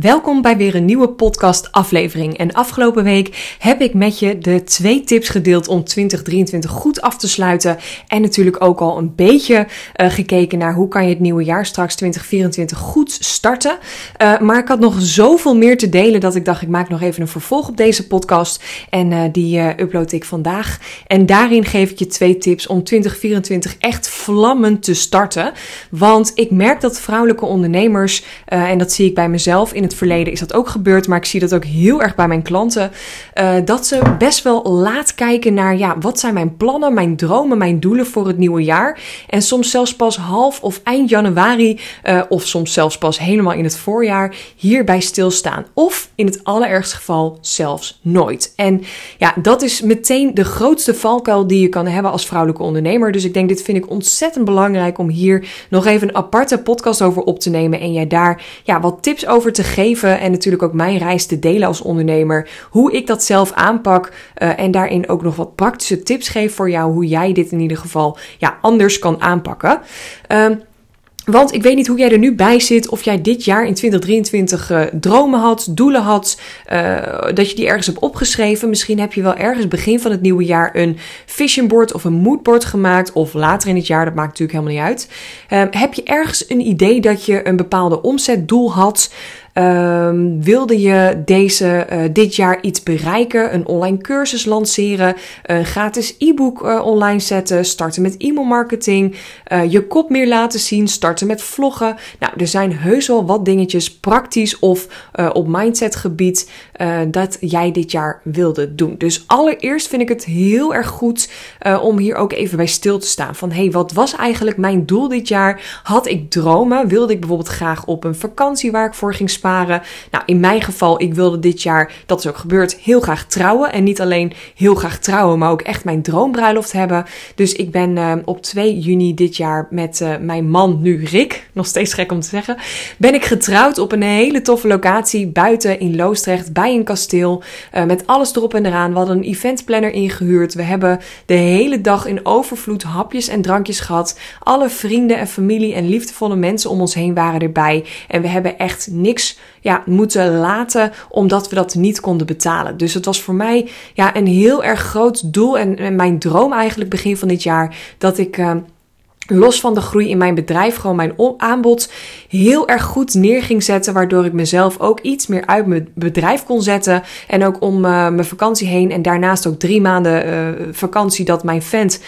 Welkom bij weer een nieuwe podcast aflevering. En afgelopen week heb ik met je de twee tips gedeeld om 2023 goed af te sluiten. En natuurlijk ook al een beetje uh, gekeken naar hoe kan je het nieuwe jaar straks 2024 goed starten. Uh, maar ik had nog zoveel meer te delen dat ik dacht ik maak nog even een vervolg op deze podcast. En uh, die upload ik vandaag. En daarin geef ik je twee tips om 2024 echt vlammend te starten. Want ik merk dat vrouwelijke ondernemers, en dat zie ik bij mezelf in het verleden is dat ook gebeurd, maar ik zie dat ook heel erg bij mijn klanten. Uh, dat ze best wel laat kijken naar, ja, wat zijn mijn plannen, mijn dromen, mijn doelen voor het nieuwe jaar. En soms zelfs pas half of eind januari, uh, of soms zelfs pas helemaal in het voorjaar, hierbij stilstaan. Of in het allerergste geval zelfs nooit. En ja, dat is meteen de grootste valkuil die je kan hebben als vrouwelijke ondernemer. Dus ik denk, dit vind ik ontzettend belangrijk om hier nog even een aparte podcast over op te nemen. En jij daar ja, wat tips over te geven geven en natuurlijk ook mijn reis te delen als ondernemer. Hoe ik dat zelf aanpak uh, en daarin ook nog wat praktische tips geef voor jou hoe jij dit in ieder geval ja, anders kan aanpakken. Um, want ik weet niet hoe jij er nu bij zit. Of jij dit jaar in 2023 uh, dromen had, doelen had. Uh, dat je die ergens hebt opgeschreven. Misschien heb je wel ergens begin van het nieuwe jaar een vision board of een moodboard gemaakt. Of later in het jaar, dat maakt natuurlijk helemaal niet uit. Uh, heb je ergens een idee dat je een bepaalde omzetdoel had? Um, wilde je deze, uh, dit jaar iets bereiken? Een online cursus lanceren? Een gratis e-book uh, online zetten? Starten met e-mailmarketing? Uh, je kop meer laten zien? Starten met vloggen? Nou, er zijn heus wel wat dingetjes praktisch of op mindsetgebied dat jij dit jaar wilde doen. Dus allereerst vind ik het heel erg goed om hier ook even bij stil te staan. Van hey, wat was eigenlijk mijn doel dit jaar? Had ik dromen? Wilde ik bijvoorbeeld graag op een vakantie waar ik voor ging sparen? Nou, in mijn geval, ik wilde dit jaar, dat is ook gebeurd, heel graag trouwen. En niet alleen heel graag trouwen, maar ook echt mijn droombruiloft hebben. Dus ik ben uh, op 2 juni dit jaar met uh, mijn man, nu Rick, nog steeds gek om te zeggen, ben ik getrouwd op een hele toffe locatie buiten in Loosdrecht bij een kasteel. Uh, met alles erop en eraan. We hadden een eventplanner ingehuurd. We hebben de hele dag in overvloed hapjes en drankjes gehad. Alle vrienden en familie en liefdevolle mensen om ons heen waren erbij. En we hebben echt niks ja, moeten laten omdat we dat niet konden betalen. Dus het was voor mij ja, een heel erg groot doel en, mijn droom eigenlijk begin van dit jaar dat ik. Uh, los van de groei in mijn bedrijf gewoon mijn aanbod heel erg goed neer ging zetten. Waardoor ik mezelf ook iets meer uit mijn bedrijf kon zetten. En ook om uh, mijn vakantie heen. En daarnaast ook drie maanden uh, vakantie dat mijn vent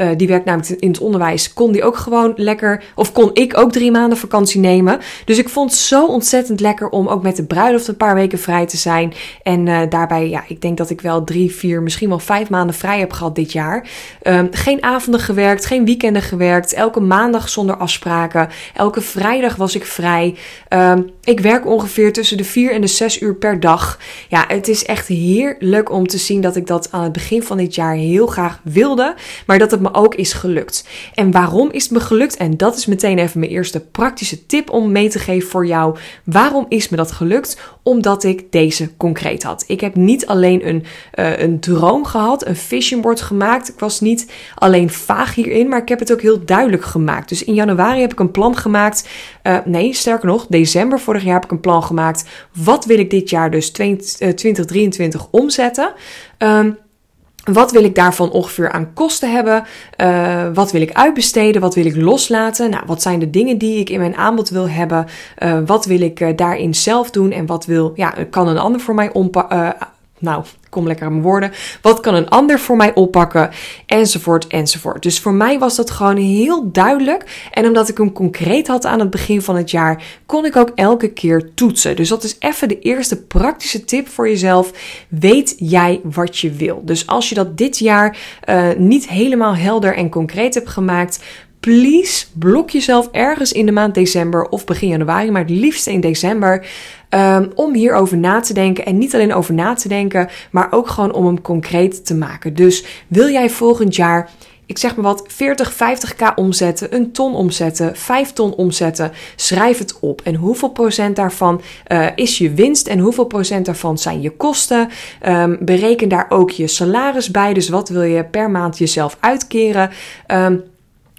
uh, die werkt namelijk in het onderwijs, kon die ook gewoon lekker, of kon ik ook drie maanden vakantie nemen. Dus ik vond het zo ontzettend lekker om ook met de bruiloft een paar weken vrij te zijn. En uh, daarbij, ja, ik denk dat ik wel drie, vier, misschien wel vijf maanden vrij heb gehad dit jaar. Um, geen avonden gewerkt, geen weekenden gewerkt, elke maandag zonder afspraken. Elke vrijdag was ik vrij. Um, ik werk ongeveer tussen de vier en de zes uur per dag. Ja, het is echt heerlijk om te zien dat ik dat aan het begin van dit jaar heel graag wilde, maar dat het me ook is gelukt. En waarom is het me gelukt? En dat is meteen even mijn eerste praktische tip om mee te geven voor jou. Waarom is me dat gelukt? Omdat ik deze concreet had. Ik heb niet alleen een, uh, een droom gehad, een vision board gemaakt. Ik was niet alleen vaag hierin, maar ik heb het ook heel duidelijk gemaakt. Dus in januari heb ik een plan gemaakt. Uh, nee, sterker nog, december vorig jaar heb ik een plan gemaakt. Wat wil ik dit jaar dus 2023 omzetten? Um, wat wil ik daarvan ongeveer aan kosten hebben? Uh, wat wil ik uitbesteden? Wat wil ik loslaten? Nou, wat zijn de dingen die ik in mijn aanbod wil hebben? Uh, wat wil ik uh, daarin zelf doen? En wat wil, ja, kan een ander voor mij nou, kom lekker aan mijn woorden. Wat kan een ander voor mij oppakken? Enzovoort, enzovoort. Dus voor mij was dat gewoon heel duidelijk. En omdat ik hem concreet had aan het begin van het jaar, kon ik ook elke keer toetsen. Dus dat is even de eerste praktische tip voor jezelf. Weet jij wat je wil? Dus als je dat dit jaar uh, niet helemaal helder en concreet hebt gemaakt, please blok jezelf ergens in de maand december of begin januari, maar het liefst in december. Um, om hierover na te denken. En niet alleen over na te denken, maar ook gewoon om hem concreet te maken. Dus wil jij volgend jaar ik zeg maar wat, 40, 50k omzetten, een ton omzetten, 5 ton omzetten. Schrijf het op. En hoeveel procent daarvan uh, is je winst en hoeveel procent daarvan zijn je kosten? Um, bereken daar ook je salaris bij. Dus wat wil je per maand jezelf uitkeren? Um,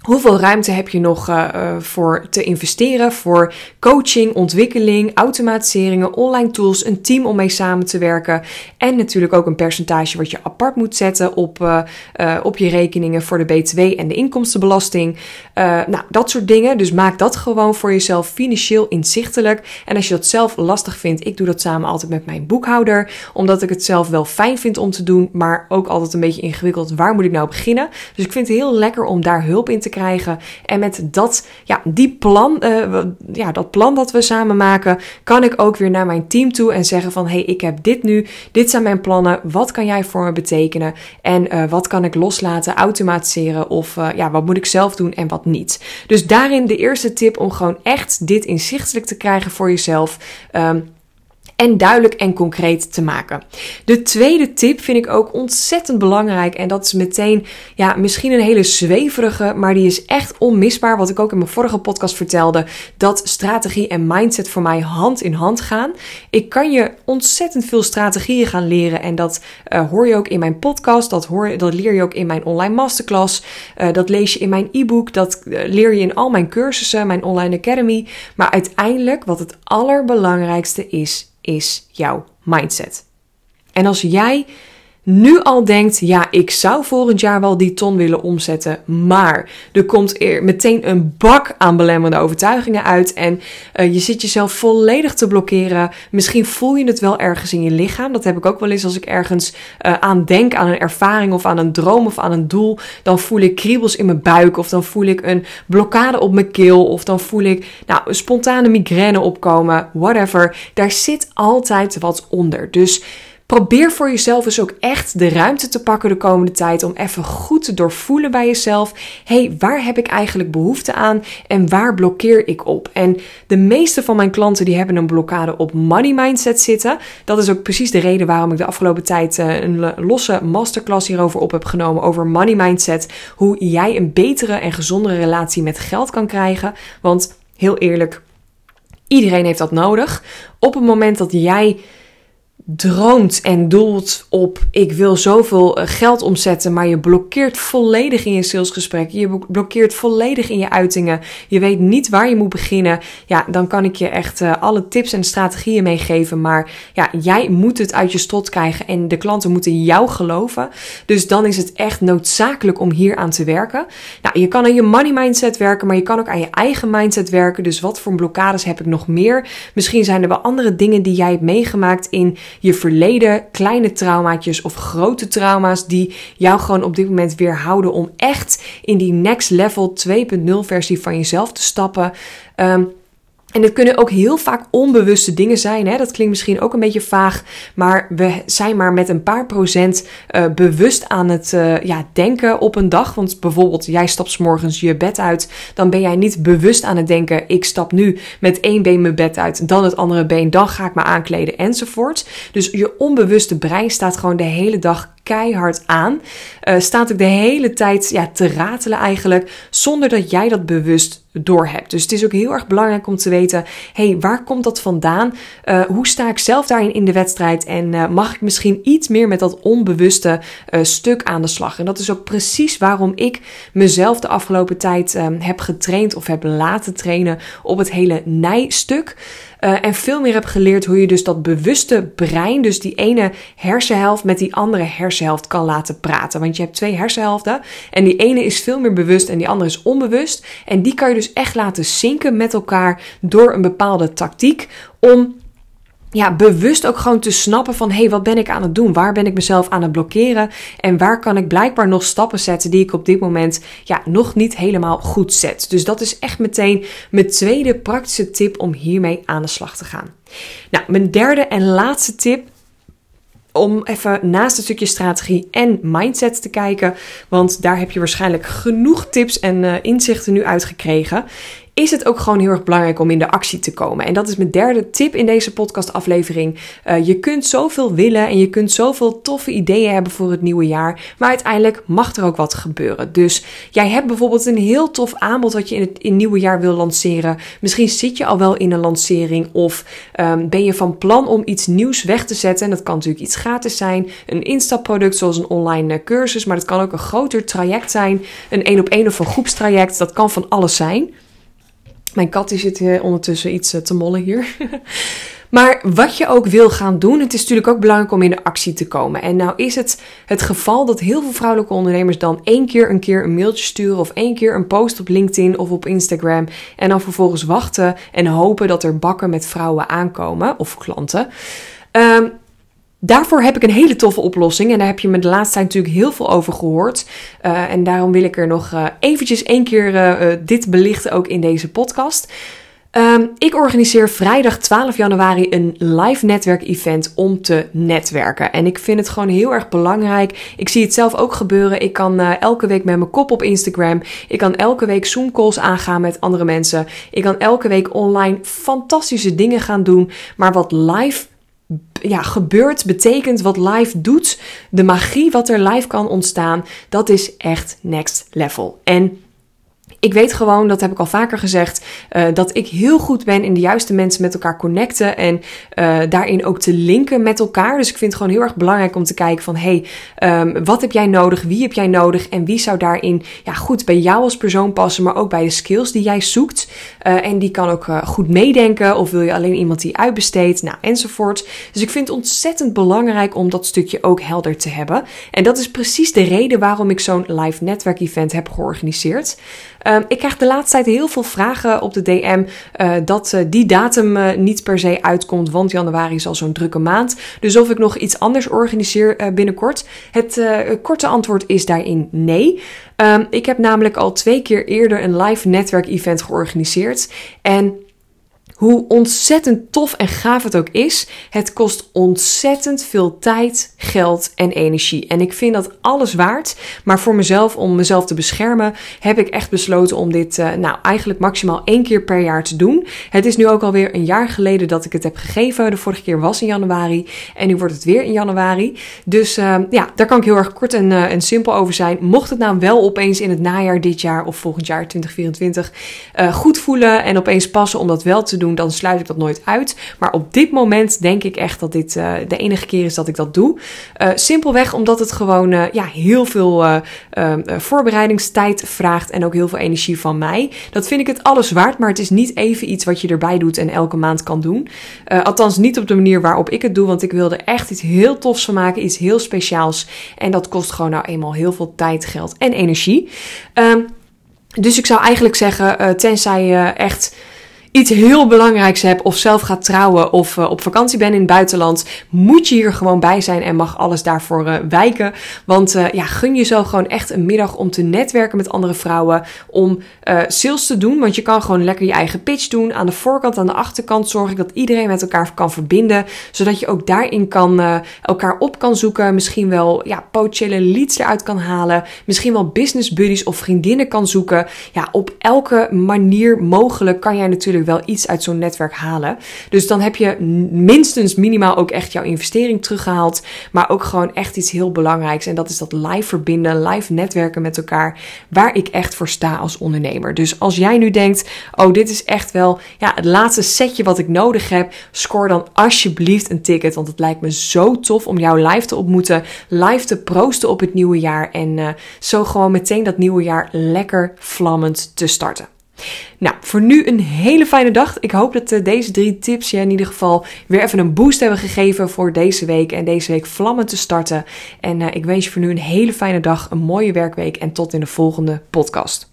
Hoeveel ruimte heb je nog uh, voor te investeren voor coaching, ontwikkeling, automatiseringen, online tools, een team om mee samen te werken en natuurlijk ook een percentage wat je apart moet zetten op, uh, op je rekeningen voor de BTW en de inkomstenbelasting. nou, dat soort dingen. Dus maak dat gewoon voor jezelf financieel inzichtelijk. En als je dat zelf lastig vindt, ik doe dat samen altijd met mijn boekhouder, omdat ik het zelf wel fijn vind om te doen, maar ook altijd een beetje ingewikkeld. Waar moet ik nou beginnen? Dus ik vind het heel lekker om daar hulp in te krijgen. En met dat, ja, die plan, uh, ja, dat plan dat we samen maken, kan ik ook weer naar mijn team toe en zeggen van, hey, ik heb dit nu, dit zijn mijn plannen, wat kan jij voor me betekenen? En uh, wat kan ik loslaten, automatiseren of uh, ja, wat moet ik zelf doen en wat niet? Dus daarin de eerste tip om gewoon echt dit inzichtelijk te krijgen voor jezelf. Um, en duidelijk en concreet te maken. De tweede tip vind ik ook ontzettend belangrijk en dat is meteen, ja, misschien een hele zweverige, maar die is echt onmisbaar. Wat ik ook in mijn vorige podcast vertelde, dat strategie en mindset voor mij hand in hand gaan. Ik kan je ontzettend veel strategieën gaan leren en dat uh, hoor je ook in mijn podcast, dat, hoor, dat leer je ook in mijn online masterclass, uh, dat lees je in mijn e-book, dat uh, leer je in al mijn cursussen, mijn online academy. Maar uiteindelijk, wat het allerbelangrijkste is, is jouw mindset. En als jij nu al denkt, ja, ik zou volgend jaar wel die ton willen omzetten, maar er komt er meteen een bak aan belemmerende overtuigingen uit en uh, je zit jezelf volledig te blokkeren. Misschien voel je het wel ergens in je lichaam. Dat heb ik ook wel eens als ik ergens uh, aan denk, aan een ervaring of aan een droom of aan een doel. Dan voel ik kriebels in mijn buik of dan voel ik een blokkade op mijn keel of dan voel ik nou, een spontane migraine opkomen, whatever. Daar zit altijd wat onder. Dus Probeer voor jezelf dus ook echt de ruimte te pakken de komende tijd om even goed te doorvoelen bij jezelf. hey, waar heb ik eigenlijk behoefte aan en waar blokkeer ik op? En de meeste van mijn klanten die hebben een blokkade op money mindset zitten. Dat is ook precies de reden waarom ik de afgelopen tijd eh, een losse masterclass hierover op heb genomen over money mindset. Hoe jij een betere en gezondere relatie met geld kan krijgen. Want heel eerlijk, iedereen heeft dat nodig. Op het moment dat jij droomt en doelt op ik wil zoveel eh, geld omzetten, maar je blokkeert volledig in je salesgesprekken, je blokkeert volledig in je uitingen, je weet niet waar je moet beginnen, ja, dan kan ik je echt uh, alle tips en strategieën meegeven, maar ja, jij moet het uit je strot krijgen en de klanten moeten jou geloven. Dus dan is het echt noodzakelijk om hier aan te werken. Nou, je kan aan je money mindset werken, maar je kan ook aan je eigen mindset werken. Dus wat voor blokkades heb ik nog meer? Misschien zijn er wel andere dingen die jij hebt meegemaakt in je verleden, kleine traumaatjes of grote trauma's die jou gewoon op dit moment weerhouden om echt in die next level 2.0 versie van jezelf te stappen. Um, en het kunnen ook heel vaak onbewuste dingen zijn. Hè? Dat klinkt misschien ook een beetje vaag. Maar we zijn maar met een paar procent uh, bewust aan het uh, ja, denken op een dag. Want bijvoorbeeld, jij stapt morgens je bed uit. Dan ben jij niet bewust aan het denken. Ik stap nu met één been mijn bed uit. Dan het andere been. Dan ga ik me aankleden enzovoort. Dus je onbewuste brein staat gewoon de hele dag keihard aan. Uh, staat ook de hele tijd ja, te ratelen eigenlijk, zonder dat jij dat bewust doorhebt. Dus het is ook heel erg belangrijk om te weten, hey, waar komt dat vandaan? Uh, hoe sta ik zelf daarin in de wedstrijd? En uh, mag ik misschien iets meer met dat onbewuste stuk aan de slag? En dat is ook precies waarom ik mezelf de afgelopen tijd heb getraind of heb laten trainen op het hele nijstuk. Uh, en veel meer heb geleerd hoe je dus dat bewuste brein, dus die ene hersenhelft met die andere hersenhelft kan laten praten. Want je hebt twee hersenhelften en die ene is veel meer bewust en die andere is onbewust. En die kan je dus echt laten zinken met elkaar door een bepaalde tactiek om ja, bewust ook gewoon te snappen van hé, hey, wat ben ik aan het doen? Waar ben ik mezelf aan het blokkeren? En waar kan ik blijkbaar nog stappen zetten die ik op dit moment ja, nog niet helemaal goed zet? Dus dat is echt meteen mijn tweede praktische tip om hiermee aan de slag te gaan. Nou, mijn derde en laatste tip om even naast een stukje strategie en mindset te kijken. Want daar heb je waarschijnlijk genoeg tips en uh, inzichten nu uitgekregen is het ook gewoon heel erg belangrijk om in de actie te komen. En dat is mijn derde tip in deze podcastaflevering. Uh, je kunt zoveel willen en je kunt zoveel toffe ideeën hebben voor het nieuwe jaar, maar uiteindelijk mag er ook wat gebeuren. Dus jij hebt bijvoorbeeld een heel tof aanbod wat je in het, in nieuwe jaar wil lanceren. Misschien zit je al wel in een lancering of um, ben je van plan om iets nieuws weg te zetten. En dat kan natuurlijk iets gratis zijn, een instapproduct zoals een online eh, cursus, maar dat kan ook een groter traject zijn, een één op één of een groepstraject. Dat kan van alles zijn. Mijn kat die zit eh, ondertussen iets eh, te mollen hier. Maar wat je ook wil gaan doen, het is natuurlijk ook belangrijk om in de actie te komen. En nou is het het geval dat heel veel vrouwelijke ondernemers dan één keer een keer een mailtje sturen of één keer een post op LinkedIn of op Instagram en dan vervolgens wachten en hopen dat er bakken met vrouwen aankomen of klanten. Um, Daarvoor heb ik een hele toffe oplossing. En daar heb je me de laatste tijd natuurlijk heel veel over gehoord. Uh, en daarom wil ik er nog uh, eventjes één keer uh, dit belichten, ook in deze podcast. Um, ik organiseer vrijdag 12 januari een live netwerkevent om te netwerken. En ik vind het gewoon heel erg belangrijk. Ik zie het zelf ook gebeuren. Ik kan elke week met mijn kop op Instagram. Ik kan elke week Zoom calls aangaan met andere mensen. Ik kan elke week online fantastische dingen gaan doen. Maar wat live ja, gebeurt, betekent, wat live doet, de magie wat er live kan ontstaan, dat is echt next level. En ik weet gewoon, dat heb ik al vaker gezegd, uh, dat ik heel goed ben in de juiste mensen met elkaar connecten en uh, daarin ook te linken met elkaar. Dus ik vind het gewoon heel erg belangrijk om te kijken van, hey, um, wat heb jij nodig, wie heb jij nodig en wie zou daarin ja, goed bij jou als persoon passen, maar ook bij de skills die jij zoekt. Uh, en die kan ook goed meedenken of wil je alleen iemand die uitbesteedt, nou enzovoort. Dus ik vind het ontzettend belangrijk om dat stukje ook helder te hebben. En dat is precies de reden waarom ik zo'n live netwerk event heb georganiseerd. Um, ik krijg de laatste tijd heel veel vragen op de DM uh, dat uh, die datum uh, niet per se uitkomt, want januari is al zo'n drukke maand. Dus of ik nog iets anders organiseer binnenkort. Het korte antwoord is daarin nee. Um, ik heb namelijk al twee keer eerder een live netwerk event georganiseerd. En hoe ontzettend tof en gaaf het ook is, het kost ontzettend veel tijd, geld en energie. En ik vind dat alles waard. Maar voor mezelf, om mezelf te beschermen, heb ik echt besloten om dit, uh, nou, eigenlijk maximaal één keer per jaar te doen. Het is nu ook alweer een jaar geleden dat ik het heb gegeven. De vorige keer was in januari en nu wordt het weer in januari. Dus uh, ja, daar kan ik heel erg kort en, uh, en simpel over zijn. Mocht het nou wel opeens in het najaar dit jaar of volgend jaar 2024 goed voelen en opeens passen om dat wel te doen dan sluit ik dat nooit uit. Maar op dit moment denk ik echt dat dit uh, de enige keer is dat ik dat doe. Uh, simpelweg omdat het gewoon uh, ja, heel veel voorbereidingstijd vraagt en ook heel veel energie van mij. Dat vind ik het alles waard, maar het is niet even iets wat je erbij doet en elke maand kan doen. althans niet op de manier waarop ik het doe, want ik wilde echt iets heel tofs van maken, iets heel speciaals. En dat kost gewoon nou eenmaal heel veel tijd, geld en energie. Um, dus ik zou eigenlijk zeggen, tenzij je echt iets heel belangrijks hebt of zelf gaat trouwen of uh, op vakantie bent in het buitenland, moet je hier gewoon bij zijn en mag alles daarvoor uh, wijken. Want uh, ja, gun je zo gewoon echt een middag om te netwerken met andere vrouwen, om sales te doen. Want je kan gewoon lekker je eigen pitch doen. Aan de voorkant, aan de achterkant zorg ik dat iedereen met elkaar kan verbinden, zodat je ook daarin kan elkaar op kan zoeken. Misschien wel ja, potentiële leads eruit kan halen. Misschien wel business buddies of vriendinnen kan zoeken. Ja, op elke manier mogelijk kan jij natuurlijk wel iets uit zo'n netwerk halen. Dus dan heb je minstens minimaal ook echt jouw investering teruggehaald. Maar ook gewoon echt iets heel belangrijks. En dat is dat live verbinden, live netwerken met elkaar. Waar ik echt voor sta als ondernemer. Dus als jij nu denkt: oh, dit is echt wel ja, het laatste setje wat ik nodig heb. Score dan alsjeblieft een ticket. Want het lijkt me zo tof om jou live te ontmoeten. Live te proosten op het nieuwe jaar. En uh, zo gewoon meteen dat nieuwe jaar lekker vlammend te starten. Nou, voor nu een hele fijne dag. Ik hoop dat uh, deze drie tips je in ieder geval weer even een boost hebben gegeven voor deze week. En deze week vlammen te starten. En uh, ik wens je voor nu een hele fijne dag, een mooie werkweek en tot in de volgende podcast.